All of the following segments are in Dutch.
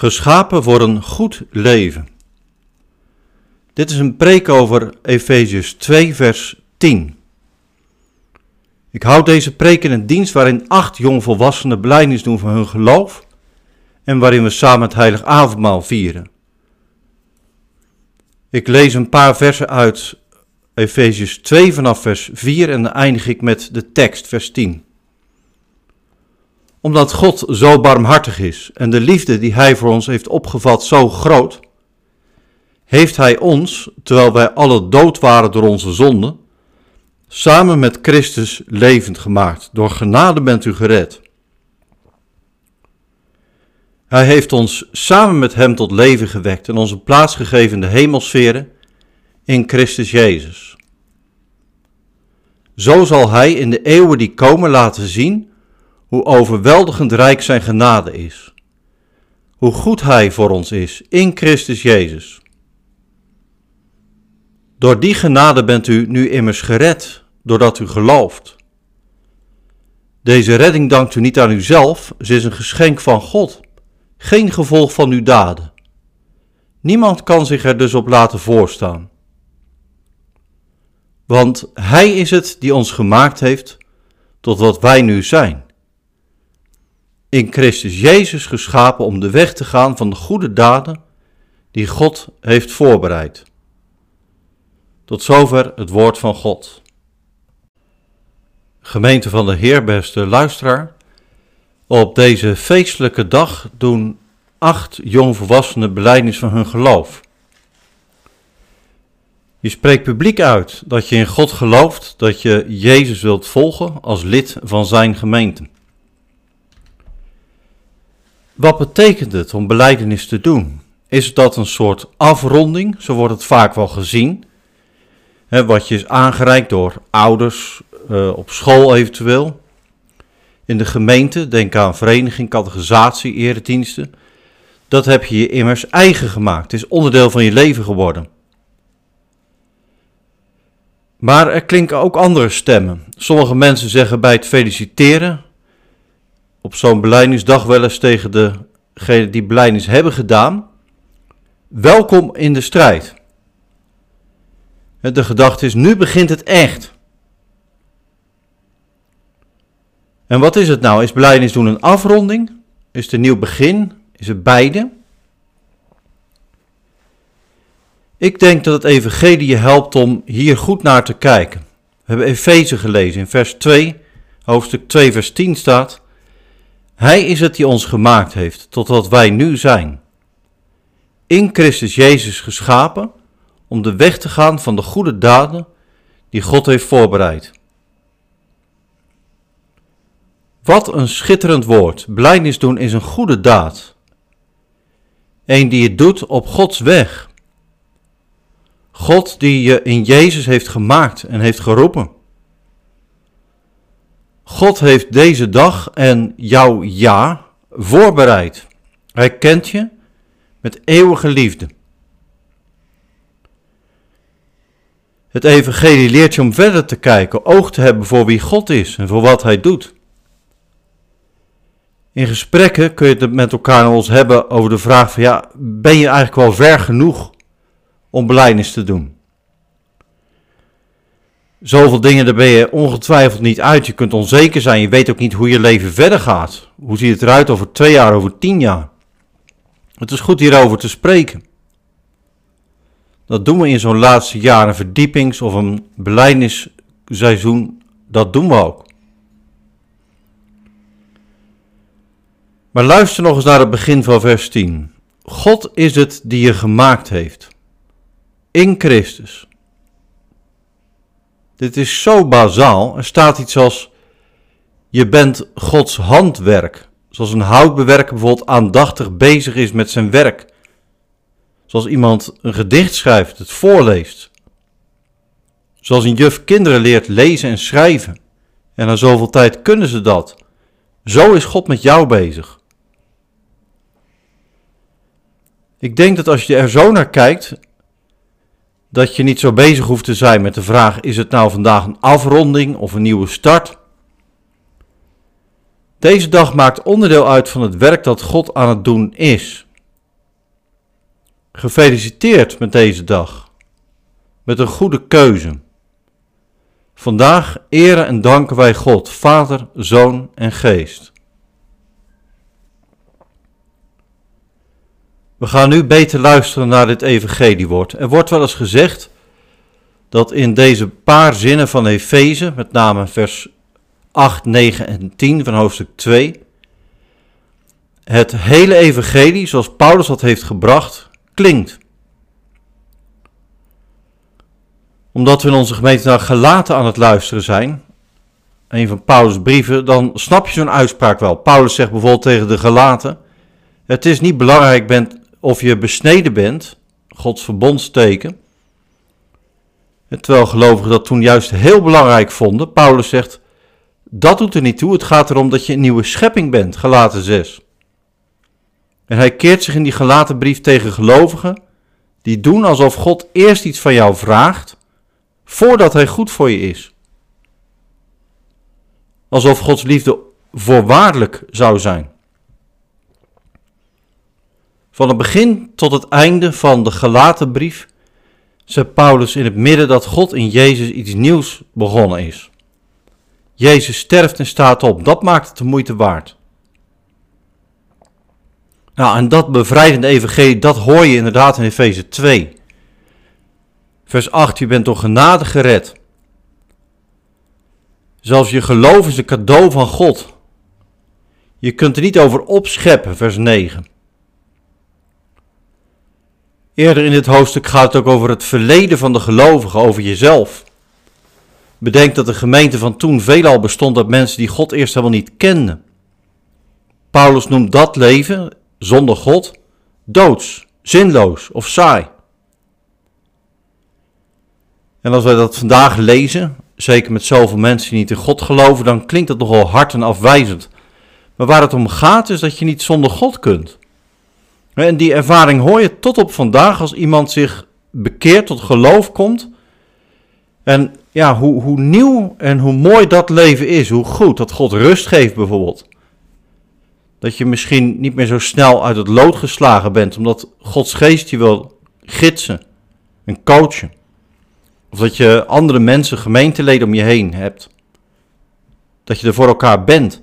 Geschapen voor een goed leven. Dit is een preek over Efeziërs 2, vers 10. Ik houd deze preek in een dienst waarin acht jongvolwassenen blijnis doen van hun geloof en waarin we samen het heilig avondmaal vieren. Ik lees een paar versen uit Efeziërs 2 vanaf vers 4 en dan eindig ik met de tekst, vers 10 omdat God zo barmhartig is en de liefde die Hij voor ons heeft opgevat zo groot, heeft Hij ons, terwijl wij alle dood waren door onze zonden, samen met Christus levend gemaakt. Door genade bent u gered. Hij heeft ons samen met Hem tot leven gewekt en onze plaats gegeven in de hemelsferen in Christus Jezus. Zo zal Hij in de eeuwen die komen laten zien hoe overweldigend rijk zijn genade is. Hoe goed Hij voor ons is in Christus Jezus. Door die genade bent u nu immers gered, doordat u gelooft. Deze redding dankt u niet aan uzelf, ze is een geschenk van God, geen gevolg van uw daden. Niemand kan zich er dus op laten voorstaan. Want Hij is het die ons gemaakt heeft tot wat wij nu zijn in Christus Jezus geschapen om de weg te gaan van de goede daden die God heeft voorbereid. Tot zover het woord van God. Gemeente van de Heer, beste luisteraar. Op deze feestelijke dag doen acht jongvolwassenen beleidnis van hun geloof. Je spreekt publiek uit dat je in God gelooft, dat je Jezus wilt volgen als lid van zijn gemeente. Wat betekent het om beleidenis te doen? Is dat een soort afronding? Zo wordt het vaak wel gezien. wat je is aangereikt door ouders, uh, op school eventueel. In de gemeente, denk aan vereniging, categorisatie, erediensten. Dat heb je je immers eigen gemaakt. Het is onderdeel van je leven geworden. Maar er klinken ook andere stemmen. Sommige mensen zeggen bij het feliciteren op zo'n beleidingsdag wel eens tegen degenen die beleidings hebben gedaan. Welkom in de strijd. De gedachte is, nu begint het echt. En wat is het nou? Is beleidings doen een afronding? Is het een nieuw begin? Is het beide? Ik denk dat het evangelie je helpt om hier goed naar te kijken. We hebben Efeze gelezen in vers 2, hoofdstuk 2 vers 10 staat... Hij is het die ons gemaakt heeft tot wat wij nu zijn. In Christus Jezus geschapen om de weg te gaan van de goede daden die God heeft voorbereid. Wat een schitterend woord. Blijdenis doen is een goede daad. Een die je doet op Gods weg. God die je in Jezus heeft gemaakt en heeft geroepen. God heeft deze dag en jouw ja voorbereid. Hij kent je met eeuwige liefde. Het evangelie leert je om verder te kijken, oog te hebben voor wie God is en voor wat hij doet. In gesprekken kun je het met elkaar eens hebben over de vraag van ja, ben je eigenlijk wel ver genoeg om beleidnis te doen? Zoveel dingen, daar ben je ongetwijfeld niet uit. Je kunt onzeker zijn. Je weet ook niet hoe je leven verder gaat. Hoe ziet het eruit over twee jaar, over tien jaar? Het is goed hierover te spreken. Dat doen we in zo'n laatste jaar, een verdiepings- of een beleidingsseizoen. Dat doen we ook. Maar luister nog eens naar het begin van vers 10. God is het die je gemaakt heeft. In Christus. Dit is zo bazaal. Er staat iets als: Je bent Gods handwerk. Zoals een houtbewerker bijvoorbeeld aandachtig bezig is met zijn werk. Zoals iemand een gedicht schrijft, het voorleest. Zoals een juf kinderen leert lezen en schrijven. En na zoveel tijd kunnen ze dat. Zo is God met jou bezig. Ik denk dat als je er zo naar kijkt, dat je niet zo bezig hoeft te zijn met de vraag: is het nou vandaag een afronding of een nieuwe start? Deze dag maakt onderdeel uit van het werk dat God aan het doen is. Gefeliciteerd met deze dag. Met een goede keuze. Vandaag eren en danken wij God, Vader, Zoon en Geest. We gaan nu beter luisteren naar dit evangeliewoord. Er wordt wel eens gezegd dat in deze paar zinnen van Efeze, met name vers 8, 9 en 10 van hoofdstuk 2, het hele evangelie, zoals Paulus dat heeft gebracht, klinkt. Omdat we in onze gemeente naar Galaten aan het luisteren zijn, een van Paulus' brieven, dan snap je zo'n uitspraak wel. Paulus zegt bijvoorbeeld tegen de Galaten, het is niet belangrijk bent of je besneden bent, Gods verbondsteken. Terwijl gelovigen dat toen juist heel belangrijk vonden. Paulus zegt, dat doet er niet toe, het gaat erom dat je een nieuwe schepping bent, Galaten 6. En hij keert zich in die gelaten brief tegen gelovigen die doen alsof God eerst iets van jou vraagt voordat hij goed voor je is. Alsof Gods liefde voorwaardelijk zou zijn. Van het begin tot het einde van de gelaten brief zegt Paulus in het midden dat God in Jezus iets nieuws begonnen is. Jezus sterft en staat op. Dat maakt het de moeite waard. Nou, en dat bevrijdende evangelie, dat hoor je inderdaad in Efeze 2. Vers 8, je bent door genade gered. Zelfs je geloof is een cadeau van God. Je kunt er niet over opscheppen, vers 9. Eerder in dit hoofdstuk gaat het ook over het verleden van de gelovigen, over jezelf. Bedenk dat de gemeente van toen veelal bestond uit mensen die God eerst helemaal niet kenden. Paulus noemt dat leven zonder God doods, zinloos of saai. En als wij dat vandaag lezen, zeker met zoveel mensen die niet in God geloven, dan klinkt dat nogal hard en afwijzend. Maar waar het om gaat is dat je niet zonder God kunt. En die ervaring hoor je tot op vandaag als iemand zich bekeert tot geloof komt. En ja, hoe, hoe nieuw en hoe mooi dat leven is, hoe goed dat God rust geeft bijvoorbeeld. Dat je misschien niet meer zo snel uit het lood geslagen bent, omdat Gods geest je wil gidsen en coachen. Of dat je andere mensen, gemeenteleden om je heen hebt. Dat je er voor elkaar bent.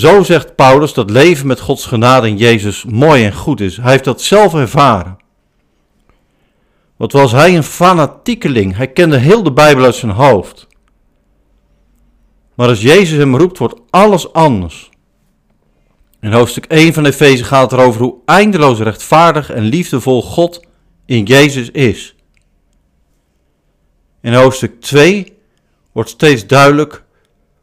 Zo zegt Paulus dat leven met Gods genade in Jezus mooi en goed is. Hij heeft dat zelf ervaren. Wat was hij een fanatiekeling? Hij kende heel de Bijbel uit zijn hoofd. Maar als Jezus hem roept, wordt alles anders. In hoofdstuk 1 van Efeze gaat het erover hoe eindeloos rechtvaardig en liefdevol God in Jezus is. In hoofdstuk 2 wordt steeds duidelijk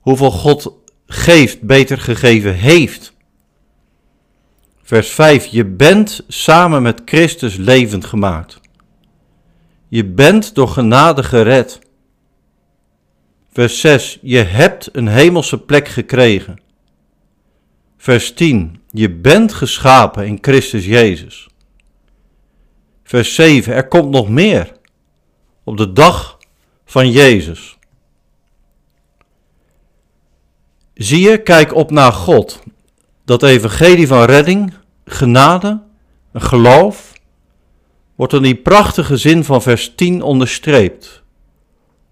hoeveel God geeft, beter gegeven heeft. Vers 5. Je bent samen met Christus levend gemaakt. Je bent door genade gered. Vers 6. Je hebt een hemelse plek gekregen. Vers 10. Je bent geschapen in Christus Jezus. Vers 7. Er komt nog meer. Op de dag van Jezus. Zie je, kijk op naar God. Dat evangelie van redding, genade, geloof, wordt in die prachtige zin van vers 10 onderstreept.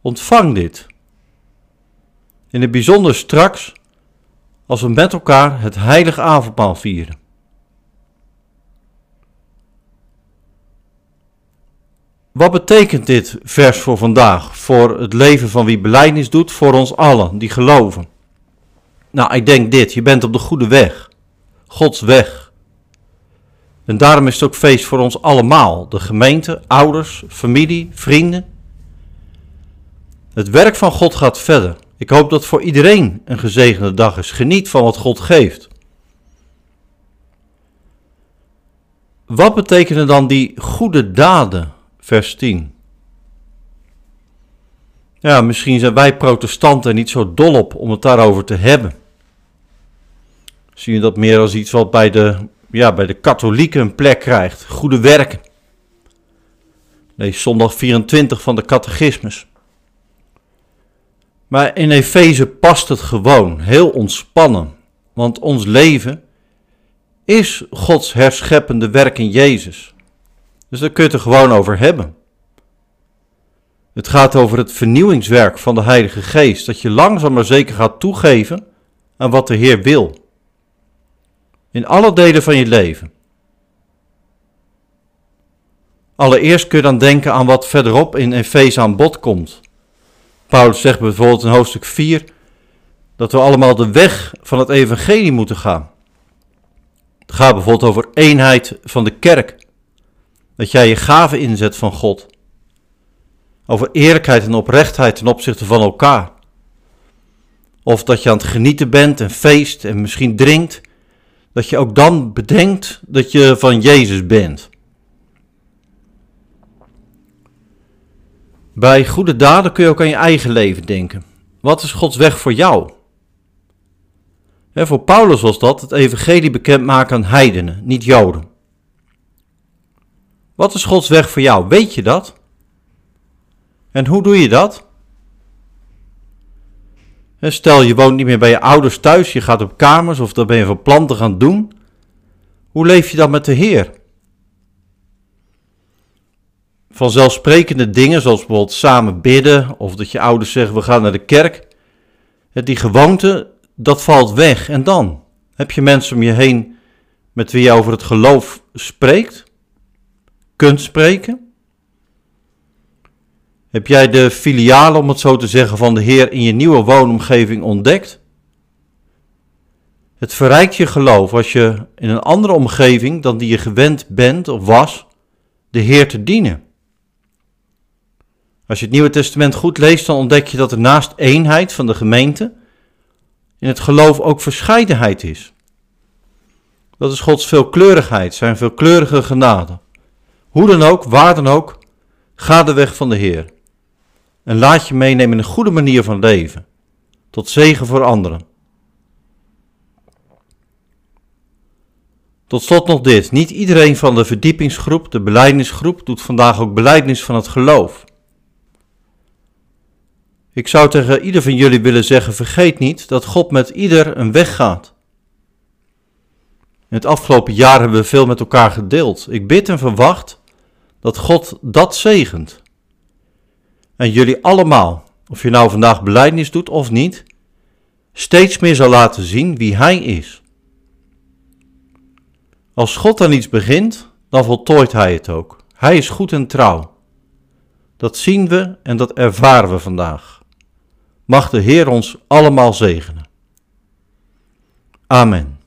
Ontvang dit. In het bijzonder straks, als we met elkaar het heilige avondmaal vieren. Wat betekent dit vers voor vandaag, voor het leven van wie beleidnis doet, voor ons allen die geloven? Nou, ik denk dit, je bent op de goede weg. Gods weg. En daarom is het ook feest voor ons allemaal, de gemeente, ouders, familie, vrienden. Het werk van God gaat verder. Ik hoop dat voor iedereen een gezegende dag is. Geniet van wat God geeft. Wat betekenen dan die goede daden, vers 10? Ja, misschien zijn wij protestanten niet zo dol op om het daarover te hebben zie je dat meer als iets wat bij de, ja, bij de katholieken een plek krijgt. Goede werken. Lees zondag 24 van de catechismus. Maar in Efeze past het gewoon, heel ontspannen. Want ons leven is Gods herscheppende werk in Jezus. Dus daar kun je het er gewoon over hebben. Het gaat over het vernieuwingswerk van de Heilige Geest, dat je langzaam maar zeker gaat toegeven aan wat de Heer wil. In alle delen van je leven. Allereerst kun je dan denken aan wat verderop in Efeze aan bod komt. Paulus zegt bijvoorbeeld in hoofdstuk 4 dat we allemaal de weg van het evangelie moeten gaan. Het gaat bijvoorbeeld over eenheid van de kerk. Dat jij je gaven inzet van God. Over eerlijkheid en oprechtheid ten opzichte van elkaar. Of dat je aan het genieten bent en feest en misschien drinkt. Dat je ook dan bedenkt dat je van Jezus bent. Bij goede daden kun je ook aan je eigen leven denken. Wat is Gods weg voor jou? voor Paulus was dat het evangelie bekendmaken aan heidenen, niet Joden. Wat is Gods weg voor jou? Weet je dat? En hoe doe je dat? Stel je woont niet meer bij je ouders thuis, je gaat op kamers of dat ben je van plan te gaan doen. Hoe leef je dan met de Heer? Vanzelfsprekende dingen, zoals bijvoorbeeld samen bidden of dat je ouders zeggen we gaan naar de kerk. Die gewoonte, dat valt weg. En dan? Heb je mensen om je heen met wie je over het geloof spreekt? Kunt spreken? Heb jij de filialen, om het zo te zeggen, van de Heer in je nieuwe woonomgeving ontdekt? Het verrijkt je geloof als je in een andere omgeving dan die je gewend bent of was, de Heer te dienen. Als je het Nieuwe Testament goed leest, dan ontdek je dat er naast eenheid van de gemeente in het geloof ook verscheidenheid is. Dat is Gods veelkleurigheid, zijn veelkleurige genade. Hoe dan ook, waar dan ook, ga de weg van de Heer. En laat je meenemen in een goede manier van leven, tot zegen voor anderen. Tot slot nog dit. Niet iedereen van de verdiepingsgroep, de beleidnisgroep, doet vandaag ook beleidnis van het geloof. Ik zou tegen ieder van jullie willen zeggen: vergeet niet dat God met ieder een weg gaat. In het afgelopen jaar hebben we veel met elkaar gedeeld. Ik bid en verwacht dat God dat zegent. En jullie allemaal, of je nou vandaag beleidnis doet of niet, steeds meer zal laten zien wie Hij is. Als God aan iets begint, dan voltooit Hij het ook. Hij is goed en trouw. Dat zien we en dat ervaren we vandaag. Mag de Heer ons allemaal zegenen. Amen.